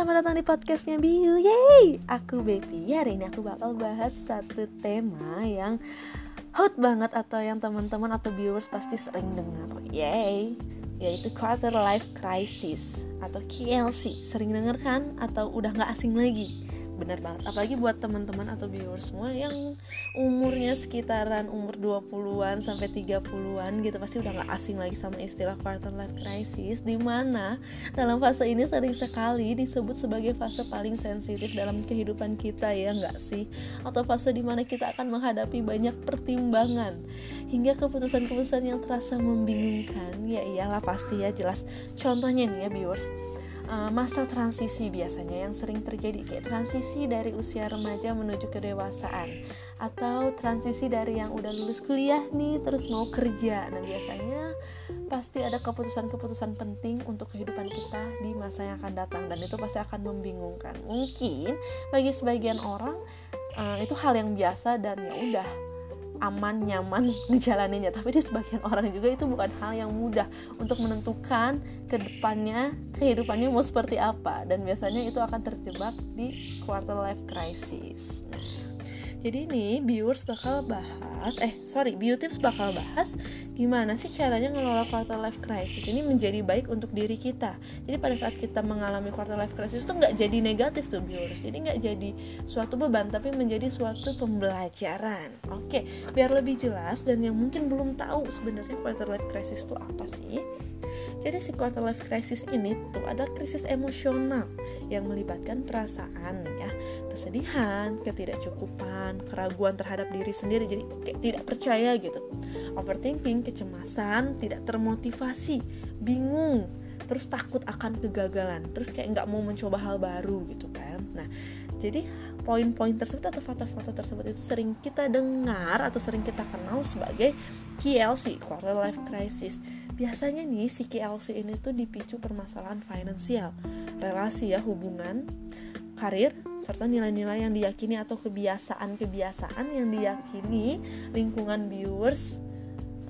selamat datang di podcastnya Biu Yeay, aku Bepi Hari ini aku bakal bahas satu tema yang hot banget Atau yang teman-teman atau viewers pasti sering dengar. Yeay, yaitu quarter life crisis Atau KLC, sering denger kan? Atau udah gak asing lagi? Benar banget. Apalagi buat teman-teman atau viewers semua yang umurnya sekitaran umur 20-an sampai 30-an gitu pasti udah gak asing lagi sama istilah quarter life crisis di mana dalam fase ini sering sekali disebut sebagai fase paling sensitif dalam kehidupan kita ya nggak sih? Atau fase di mana kita akan menghadapi banyak pertimbangan hingga keputusan-keputusan yang terasa membingungkan. Ya iyalah pasti ya jelas. Contohnya nih ya viewers uh, masa transisi biasanya yang sering terjadi kayak transisi dari usia remaja menuju kedewasaan atau transisi dari yang udah lulus kuliah nih terus mau kerja. Nah, biasanya pasti ada keputusan-keputusan penting untuk kehidupan kita di masa yang akan datang dan itu pasti akan membingungkan. Mungkin bagi sebagian orang uh, itu hal yang biasa dan ya udah aman nyaman ngejalaninnya tapi di sebagian orang juga itu bukan hal yang mudah untuk menentukan ke depannya kehidupannya mau seperti apa. Dan biasanya itu akan terjebak di quarter life crisis. Nah jadi ini viewers bakal bahas, eh sorry, Beautips bakal bahas gimana sih caranya ngelola quarter life crisis ini menjadi baik untuk diri kita. Jadi pada saat kita mengalami quarter life crisis itu nggak jadi negatif tuh viewers, jadi nggak jadi suatu beban tapi menjadi suatu pembelajaran. Oke, biar lebih jelas dan yang mungkin belum tahu sebenarnya quarter life crisis itu apa sih? Jadi si quarter life crisis ini tuh ada krisis emosional yang melibatkan perasaan ya, kesedihan, ketidakcukupan, keraguan terhadap diri sendiri jadi kayak tidak percaya gitu. Overthinking, kecemasan, tidak termotivasi, bingung, terus takut akan kegagalan, terus kayak nggak mau mencoba hal baru gitu kan. Nah, jadi poin-poin tersebut atau foto-foto tersebut itu sering kita dengar atau sering kita kenal sebagai KLC, quarter life crisis. Biasanya nih si KLC ini tuh dipicu permasalahan finansial, relasi ya, hubungan, karir, serta nilai-nilai yang diyakini atau kebiasaan-kebiasaan yang diyakini lingkungan viewers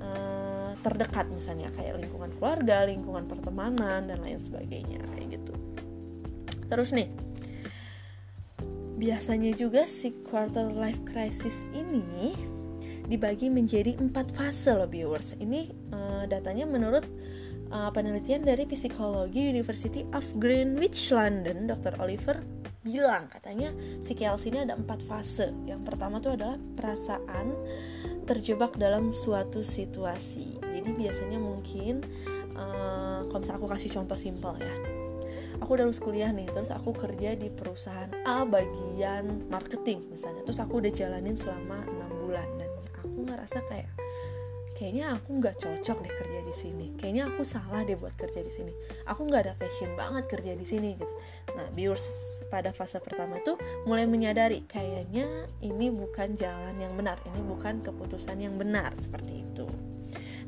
uh, terdekat misalnya kayak lingkungan keluarga, lingkungan pertemanan dan lain sebagainya kayak gitu. Terus nih, Biasanya juga si quarter life crisis ini dibagi menjadi empat fase loh viewers. Ini uh, datanya menurut uh, penelitian dari psikologi University of Greenwich London, Dr. Oliver bilang katanya si KLC ini ada empat fase. Yang pertama tuh adalah perasaan terjebak dalam suatu situasi. Jadi biasanya mungkin uh, kalau misalnya aku kasih contoh simpel ya aku udah lulus kuliah nih terus aku kerja di perusahaan A bagian marketing misalnya. Terus aku udah jalanin selama enam bulan dan aku ngerasa kayak kayaknya aku nggak cocok deh kerja di sini. Kayaknya aku salah deh buat kerja di sini. Aku nggak ada passion banget kerja di sini gitu. Nah viewers pada fase pertama tuh mulai menyadari kayaknya ini bukan jalan yang benar ini bukan keputusan yang benar seperti itu.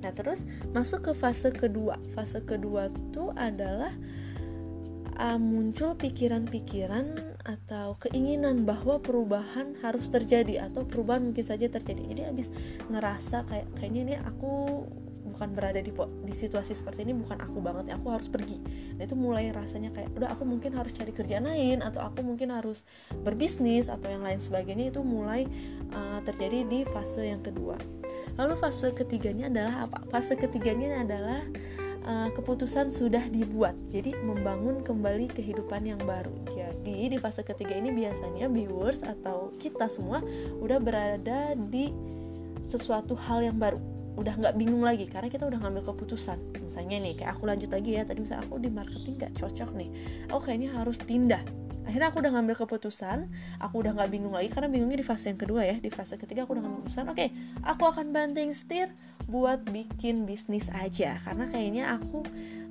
Nah terus masuk ke fase kedua. Fase kedua tuh adalah uh, muncul pikiran-pikiran atau keinginan bahwa perubahan harus terjadi atau perubahan mungkin saja terjadi. Jadi abis ngerasa kayak kayaknya ini aku bukan berada di di situasi seperti ini bukan aku banget aku harus pergi. Nah itu mulai rasanya kayak udah aku mungkin harus cari kerjaan lain atau aku mungkin harus berbisnis atau yang lain sebagainya. Itu mulai uh, terjadi di fase yang kedua. Lalu fase ketiganya adalah apa? Fase ketiganya adalah uh, keputusan sudah dibuat. Jadi membangun kembali kehidupan yang baru. Jadi di fase ketiga ini biasanya viewers atau kita semua udah berada di sesuatu hal yang baru. Udah nggak bingung lagi karena kita udah ngambil keputusan. Misalnya nih kayak aku lanjut lagi ya. Tadi misalnya aku di marketing nggak cocok nih. Aku kayaknya harus pindah. Akhirnya aku udah ngambil keputusan aku udah nggak bingung lagi karena bingungnya di fase yang kedua ya. Di fase ketiga aku udah ngambil keputusan. Oke aku akan banting setir buat bikin bisnis aja. Karena kayaknya aku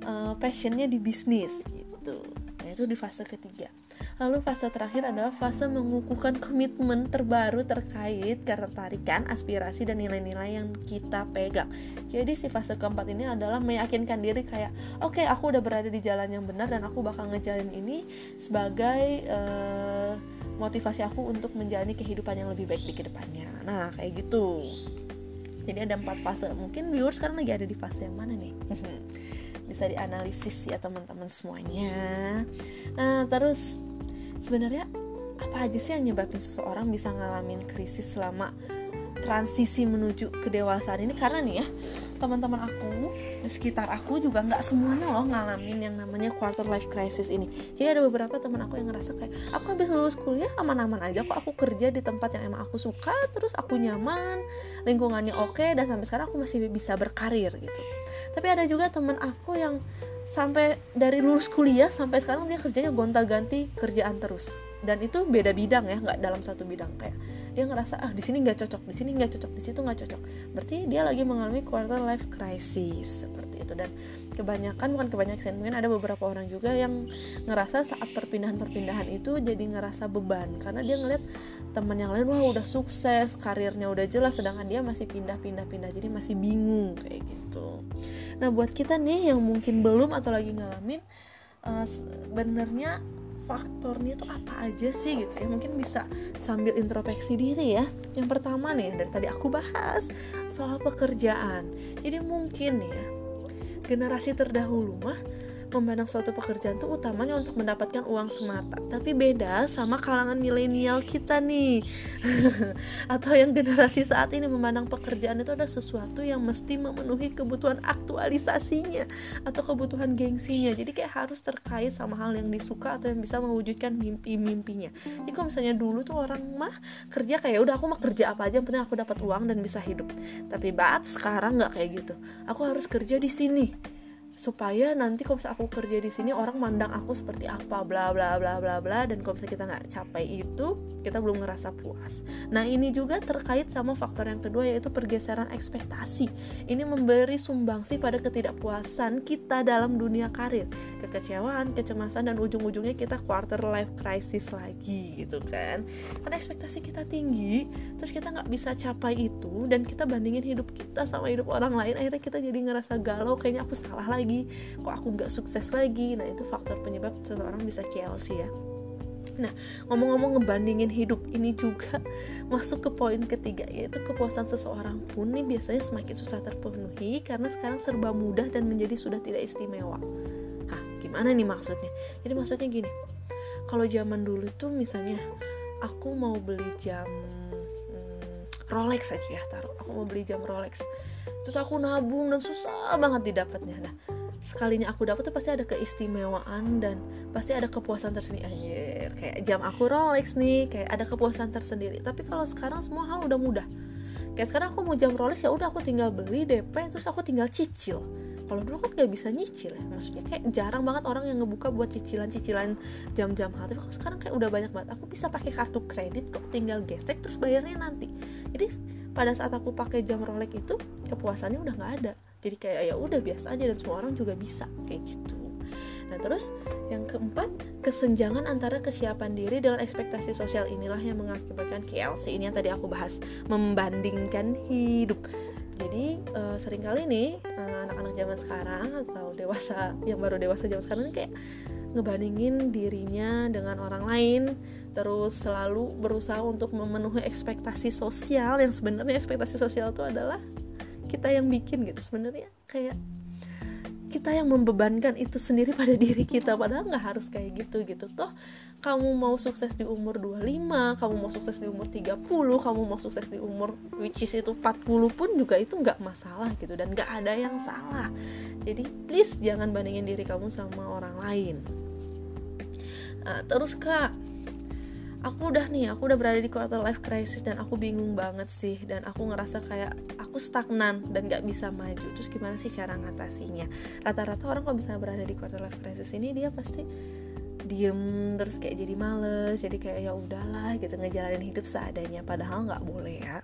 uh, passionnya di bisnis gitu. Nah itu di fase ketiga. Lalu fase terakhir adalah fase mengukuhkan komitmen terbaru terkait ketertarikan aspirasi dan nilai-nilai yang kita pegang. Jadi si fase keempat ini adalah meyakinkan diri kayak oke okay, aku udah berada di jalan yang benar dan aku bakal ngejalin ini sebagai uh, motivasi aku untuk menjalani kehidupan yang lebih baik di ke depannya. Nah kayak gitu jadi ada empat fase. Mungkin viewers sekarang lagi ada di fase yang mana nih? Bisa dianalisis ya teman-teman semuanya. Nah terus sebenarnya apa aja sih yang nyebabin seseorang bisa ngalamin krisis selama transisi menuju kedewasaan ini? Karena nih ya teman-teman aku di sekitar aku juga nggak semuanya loh ngalamin yang namanya quarter life crisis ini. Jadi ada beberapa teman aku yang ngerasa kayak aku habis lulus kuliah aman-aman aja kok aku kerja di tempat yang emang aku suka terus aku nyaman lingkungannya oke dan sampai sekarang aku masih bisa berkarir gitu. Tapi ada juga teman aku yang sampai dari lulus kuliah sampai sekarang dia kerjanya gonta-ganti kerjaan terus. Dan itu beda bidang ya nggak dalam satu bidang. Kayak dia ngerasa ah di sini nggak cocok di sini nggak cocok di situ nggak cocok. Berarti dia lagi mengalami quarter life crisis seperti itu. Dan kebanyakan bukan kebanyakan mungkin ada beberapa orang juga yang ngerasa saat perpindahan-perpindahan itu jadi ngerasa beban. Karena dia ngeliat teman yang lain wah udah sukses karirnya udah jelas sedangkan dia masih pindah-pindah-pindah jadi masih bingung kayak gitu. Nah buat kita nih yang mungkin belum atau lagi ngalamin uh, sebenarnya faktornya itu apa aja sih gitu ya? Mungkin bisa sambil introspeksi diri ya. Yang pertama nih dari tadi aku bahas soal pekerjaan. Jadi mungkin ya generasi terdahulu mah memandang suatu pekerjaan tuh utamanya untuk mendapatkan uang semata. Tapi beda sama kalangan milenial kita nih. Atau yang generasi saat ini memandang pekerjaan itu ada sesuatu yang mesti memenuhi kebutuhan aktualisasinya atau kebutuhan gengsinya. Jadi kayak harus terkait sama hal yang disuka atau yang bisa mewujudkan mimpi-mimpinya. Jadi kalau misalnya dulu tuh orang mah kerja kayak udah aku mau kerja apa aja yang penting aku dapat uang dan bisa hidup. Tapi bat sekarang nggak kayak gitu. Aku harus kerja di sini supaya nanti kalau misalnya aku kerja di sini orang mandang aku seperti apa bla bla bla bla bla dan kalau misalnya kita nggak capai itu kita belum ngerasa puas. Nah ini juga terkait sama faktor yang kedua yaitu pergeseran ekspektasi. Ini memberi sumbangsi pada ketidakpuasan kita dalam dunia karir. Kekecewaan kecemasan dan ujung-ujungnya kita quarter life crisis lagi gitu kan? Karena ekspektasi kita tinggi terus kita nggak bisa capai itu dan kita bandingin hidup kita sama hidup orang lain akhirnya kita jadi ngerasa galau kayaknya aku salah lagi lagi kok aku nggak sukses lagi nah itu faktor penyebab seseorang bisa KLC ya Nah, ngomong-ngomong ngebandingin hidup ini juga masuk ke poin ketiga yaitu kepuasan seseorang pun nih biasanya semakin susah terpenuhi karena sekarang serba mudah dan menjadi sudah tidak istimewa. Hah, gimana nih maksudnya? Jadi maksudnya gini, kalau zaman dulu tuh misalnya aku mau beli jam hmm, Rolex aja ya taruh, aku mau beli jam Rolex, terus aku nabung dan susah banget didapatnya. Nah, sekalinya aku dapat tuh pasti ada keistimewaan dan pasti ada kepuasan tersendiri. Anjir kayak jam aku Rolex nih kayak ada kepuasan tersendiri. Tapi kalau sekarang semua hal udah mudah. Kayak sekarang aku mau jam Rolex ya udah aku tinggal beli DP terus aku tinggal cicil. Kalau dulu kan gak bisa nyicil ya maksudnya kayak jarang banget orang yang ngebuka buat cicilan-cicilan jam-jam hal tapi kalau sekarang kayak udah banyak banget. Aku bisa pakai kartu kredit kok tinggal gesek terus bayarnya nanti. Jadi pada saat aku pakai jam Rolex itu kepuasannya udah nggak ada jadi kayak ya udah biasa aja dan semua orang juga bisa kayak gitu. Nah terus yang keempat kesenjangan antara kesiapan diri dengan ekspektasi sosial inilah yang mengakibatkan KLC ini yang tadi aku bahas membandingkan hidup. Jadi uh, sering kali nih uh, anak-anak zaman sekarang atau dewasa yang baru dewasa zaman sekarang kayak ngebandingin dirinya dengan orang lain terus selalu berusaha untuk memenuhi ekspektasi sosial yang sebenarnya ekspektasi sosial itu adalah kita yang bikin gitu. Sebenarnya kayak kita yang membebankan itu sendiri pada diri kita padahal nggak harus kayak gitu gitu. Toh kamu mau sukses di umur 25 kamu mau sukses di umur 30 kamu mau sukses di umur which is itu 40 pun juga itu nggak masalah gitu dan nggak ada yang salah. Jadi please jangan bandingin diri kamu sama orang lain. Nah, terus kak aku udah nih aku udah berada di quarter life crisis dan aku bingung banget sih. Dan aku ngerasa kayak aku stagnan dan gak bisa maju. Terus gimana sih cara ngatasinya? Rata-rata orang kalau bisa berada di quarter life crisis ini dia pasti diem terus kayak jadi males jadi kayak ya udahlah gitu ngejalanin hidup seadanya. Padahal nggak boleh ya.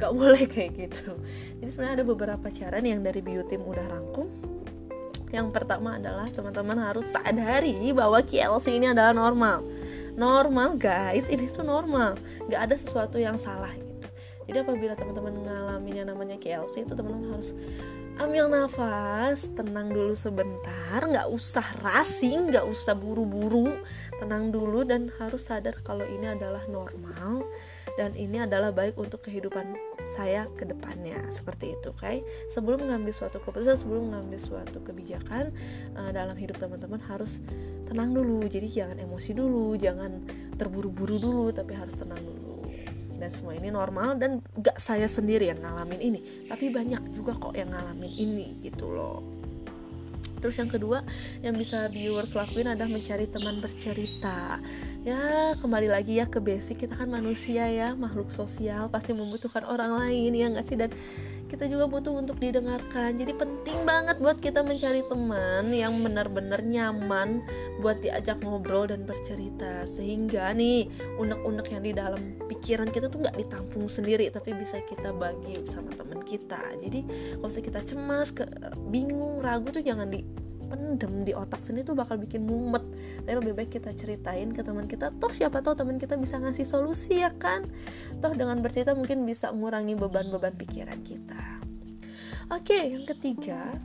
Nggak boleh kayak gitu. Jadi sebenarnya ada beberapa cara nih yang dari biotim udah rangkum. Yang pertama adalah teman-teman harus sadari bahwa KLC ini adalah normal normal guys. Ini tuh normal. Nggak ada sesuatu yang salah gitu. Jadi apabila teman-teman ngalamin yang namanya KLC itu teman-teman harus ambil nafas tenang dulu sebentar. Nggak usah racing nggak usah buru-buru. Tenang dulu dan harus sadar kalau ini adalah normal dan ini adalah baik untuk kehidupan saya ke depannya. Seperti itu okay? sebelum mengambil suatu keputusan sebelum mengambil suatu kebijakan uh, dalam hidup teman-teman harus tenang dulu. Jadi jangan emosi dulu jangan terburu-buru dulu tapi harus tenang dulu. Dan semua ini normal dan gak saya sendiri yang ngalamin ini. Tapi banyak juga kok yang ngalamin ini gitu loh terus yang kedua yang bisa viewers lakuin adalah mencari teman bercerita. Ya kembali lagi ya ke basic kita kan manusia ya makhluk sosial pasti membutuhkan orang lain ya nggak sih? Dan kita juga butuh untuk didengarkan. Jadi penting banget buat kita mencari teman yang benar-benar nyaman buat diajak ngobrol dan bercerita. Sehingga nih unek-unek yang di dalam pikiran kita tuh nggak ditampung sendiri tapi bisa kita bagi sama teman kita. Jadi kalau kita cemas ke, bingung ragu tuh jangan di pendem di otak sendiri tuh bakal bikin mumet. Tapi lebih baik kita ceritain ke teman kita toh siapa tahu teman kita bisa ngasih solusi ya kan? Toh dengan bercerita mungkin bisa mengurangi beban-beban pikiran kita. Oke yang ketiga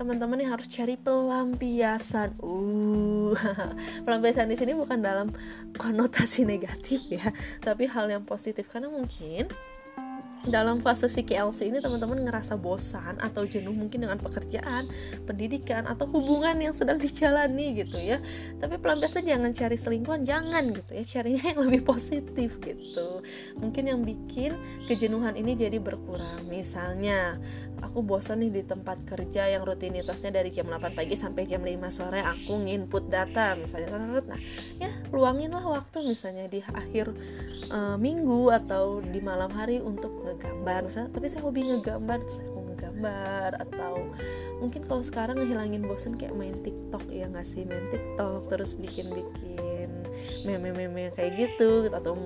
teman-teman yang harus cari pelampiasan. Uh, pelampiasan di sini bukan dalam konotasi negatif ya, tapi hal yang positif. Karena mungkin dalam fase si KLC ini teman-teman ngerasa bosan atau jenuh mungkin dengan pekerjaan, pendidikan atau hubungan yang sedang dijalani gitu ya. Tapi pelampiasan jangan cari selingkuhan, jangan gitu ya. Carinya yang lebih positif gitu. Mungkin yang bikin kejenuhan ini jadi berkurang. Misalnya, aku bosan nih di tempat kerja yang rutinitasnya dari jam 8 pagi sampai jam 5 sore aku nginput data misalnya. Nah, ya luanginlah waktu misalnya di akhir uh, minggu atau di malam hari untuk ngegambar misalnya tapi saya hobi ngegambar terus aku ngegambar atau mungkin kalau sekarang ngehilangin bosen kayak main TikTok ya nggak sih? Main TikTok terus bikin-bikin meme-meme kayak gitu atau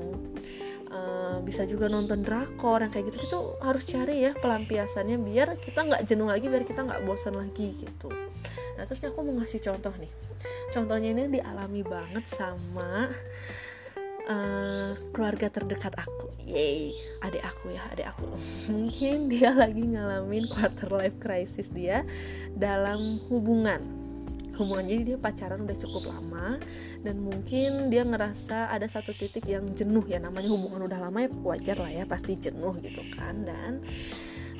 uh, bisa juga nonton drakor yang kayak gitu itu harus cari ya pelampiasannya biar kita nggak jenuh lagi biar kita nggak bosan lagi gitu. Nah terus aku mau ngasih contoh nih. Contohnya ini dialami banget sama uh, keluarga terdekat aku. Yay adik aku ya adik aku. Mungkin dia lagi ngalamin quarter life crisis dia dalam hubungan. Hubungan jadi dia pacaran udah cukup lama dan mungkin dia ngerasa ada satu titik yang jenuh ya namanya hubungan udah lama ya wajar lah ya pasti jenuh gitu kan. Dan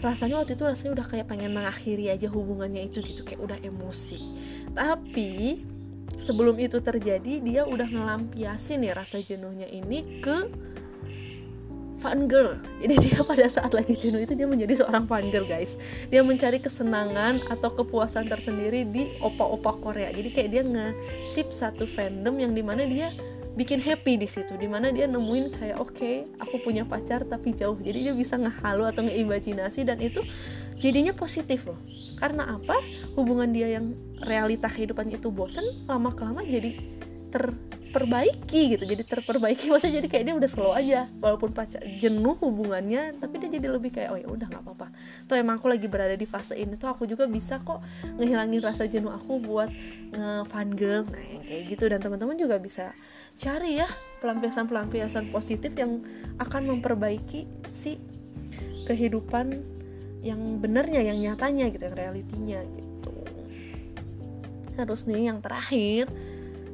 rasanya waktu itu rasanya udah kayak pengen mengakhiri aja hubungannya itu gitu kayak udah emosi. Tapi sebelum itu terjadi dia udah ngelampiasin ya rasa jenuhnya ini ke fun girl. Jadi dia pada saat lagi jenuh itu dia menjadi seorang fun girl guys. Dia mencari kesenangan atau kepuasan tersendiri di opa-opa Korea. Jadi kayak dia nge-sip satu fandom yang di mana dia bikin happy di situ di mana dia nemuin kayak oke okay, aku punya pacar tapi jauh. Jadi dia bisa ngehalu atau ngeimajinasi dan itu jadinya positif loh. Karena apa? Hubungan dia yang realita kehidupannya itu bosen lama kelama jadi terperbaiki gitu. Jadi terperbaiki maksudnya jadi kayak dia udah slow aja. Walaupun pacar jenuh hubungannya tapi dia jadi lebih kayak oh ya udah nggak apa-apa. Tuh emang aku lagi berada di fase ini tuh aku juga bisa kok ngehilangin rasa jenuh aku buat nge fun girl nah yang kayak gitu. Dan teman-teman juga bisa cari ya pelampiasan-pelampiasan positif yang akan memperbaiki si kehidupan yang benarnya yang nyatanya gitu yang realitinya gitu. Harus nih yang terakhir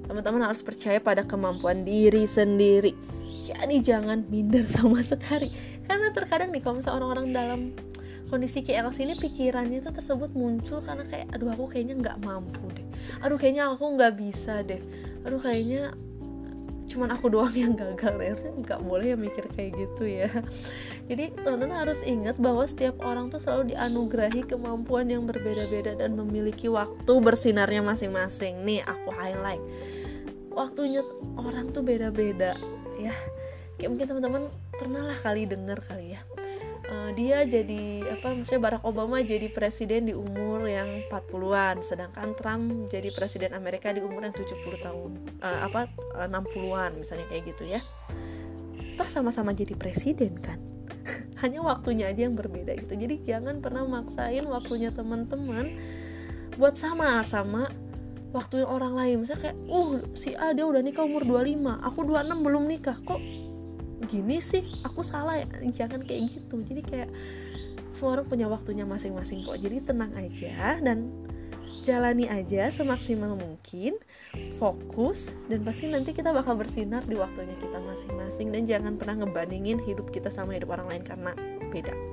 teman-teman harus percaya pada kemampuan diri sendiri. Jadi jangan minder sama sekali. Karena terkadang nih kalau misalnya orang-orang dalam kondisi KLC ini pikirannya tuh tersebut muncul karena kayak aduh aku kayaknya nggak mampu deh. Aduh kayaknya aku nggak bisa deh. Aduh kayaknya cuman aku doang yang gagal ya. Nggak boleh ya mikir kayak gitu ya. Jadi teman-teman harus ingat bahwa setiap orang tuh selalu dianugerahi kemampuan yang berbeda-beda dan memiliki waktu bersinarnya masing-masing. Nih aku highlight. Waktunya orang tuh beda-beda ya. Kayak mungkin teman-teman pernah lah kali denger kali ya uh, dia jadi apa maksudnya Barack Obama jadi presiden di umur yang 40-an sedangkan Trump jadi presiden Amerika di umur yang 70 tahun uh, apa 60-an misalnya kayak gitu ya. Toh sama-sama jadi presiden kan? Hanya waktunya aja yang berbeda gitu. Jadi jangan pernah maksain waktunya teman-teman buat sama sama waktunya orang lain. Misalnya kayak uh si A dia udah nikah umur 25 aku 26 belum nikah kok gini sih aku salah ya jangan kayak gitu. Jadi kayak semua orang punya waktunya masing-masing kok. Jadi tenang aja dan jalani aja semaksimal mungkin fokus dan pasti nanti kita bakal bersinar di waktunya kita masing-masing. Dan jangan pernah ngebandingin hidup kita sama hidup orang lain karena beda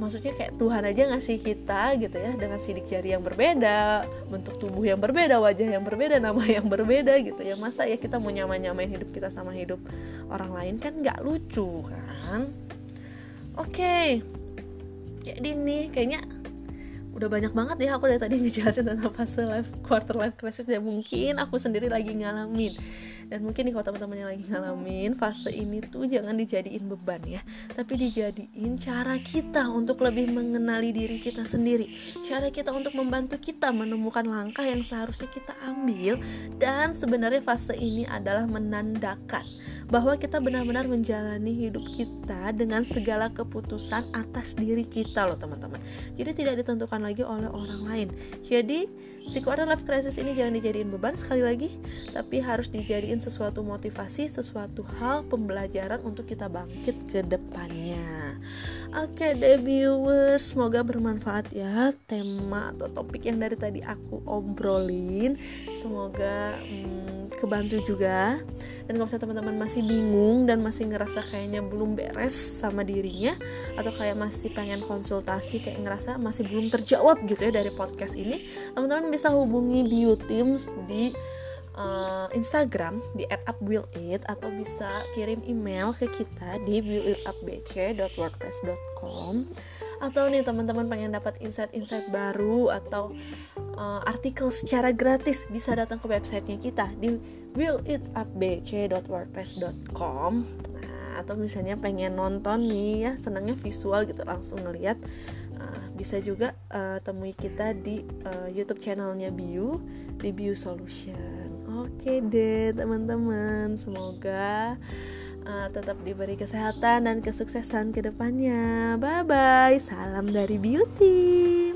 maksudnya kayak Tuhan aja ngasih kita gitu ya dengan sidik jari yang berbeda bentuk tubuh yang berbeda wajah yang berbeda nama yang berbeda gitu ya. Masa ya kita mau nyamain-nyamain hidup kita sama hidup orang lain kan nggak lucu kan oke. Okay. jadi nih kayaknya udah banyak banget ya aku dari tadi ngejelasin tentang fase life quarter life crisis ya mungkin aku sendiri lagi ngalamin dan mungkin nih kalau teman-teman yang lagi ngalamin fase ini tuh jangan dijadiin beban ya tapi dijadiin cara kita untuk lebih mengenali diri kita sendiri. Cara kita untuk membantu kita menemukan langkah yang seharusnya kita ambil. Dan sebenarnya fase ini adalah menandakan bahwa kita benar-benar menjalani hidup kita dengan segala keputusan atas diri kita loh teman-teman. Jadi tidak ditentukan lagi oleh orang lain. Jadi si quarter life crisis ini jangan dijadiin beban sekali lagi tapi harus dijadiin sesuatu motivasi sesuatu hal pembelajaran untuk kita bangkit ke depannya. Oke okay, viewers semoga bermanfaat ya tema atau topik yang dari tadi aku obrolin. Semoga hmm, kebantu juga. Dan kalau misalnya teman-teman masih bingung dan masih ngerasa kayaknya belum beres sama dirinya atau kayak masih pengen konsultasi kayak ngerasa masih belum terjawab gitu ya dari podcast ini teman-teman bisa hubungi Bio Teams di uh, Instagram di @upwillit atau bisa kirim email ke kita di willitupbc.wordpress.com atau nih teman-teman pengen dapat insight-insight baru atau uh, artikel secara gratis bisa datang ke websitenya kita di willitupbc.wordpress.com nah, atau misalnya pengen nonton nih ya senangnya visual gitu langsung ngeliat. Uh, bisa juga uh, temui kita di uh, YouTube channelnya Biu di Biu Solution. Oke deh teman-teman semoga uh, tetap diberi kesehatan dan kesuksesan ke depannya. Bye bye salam dari beauty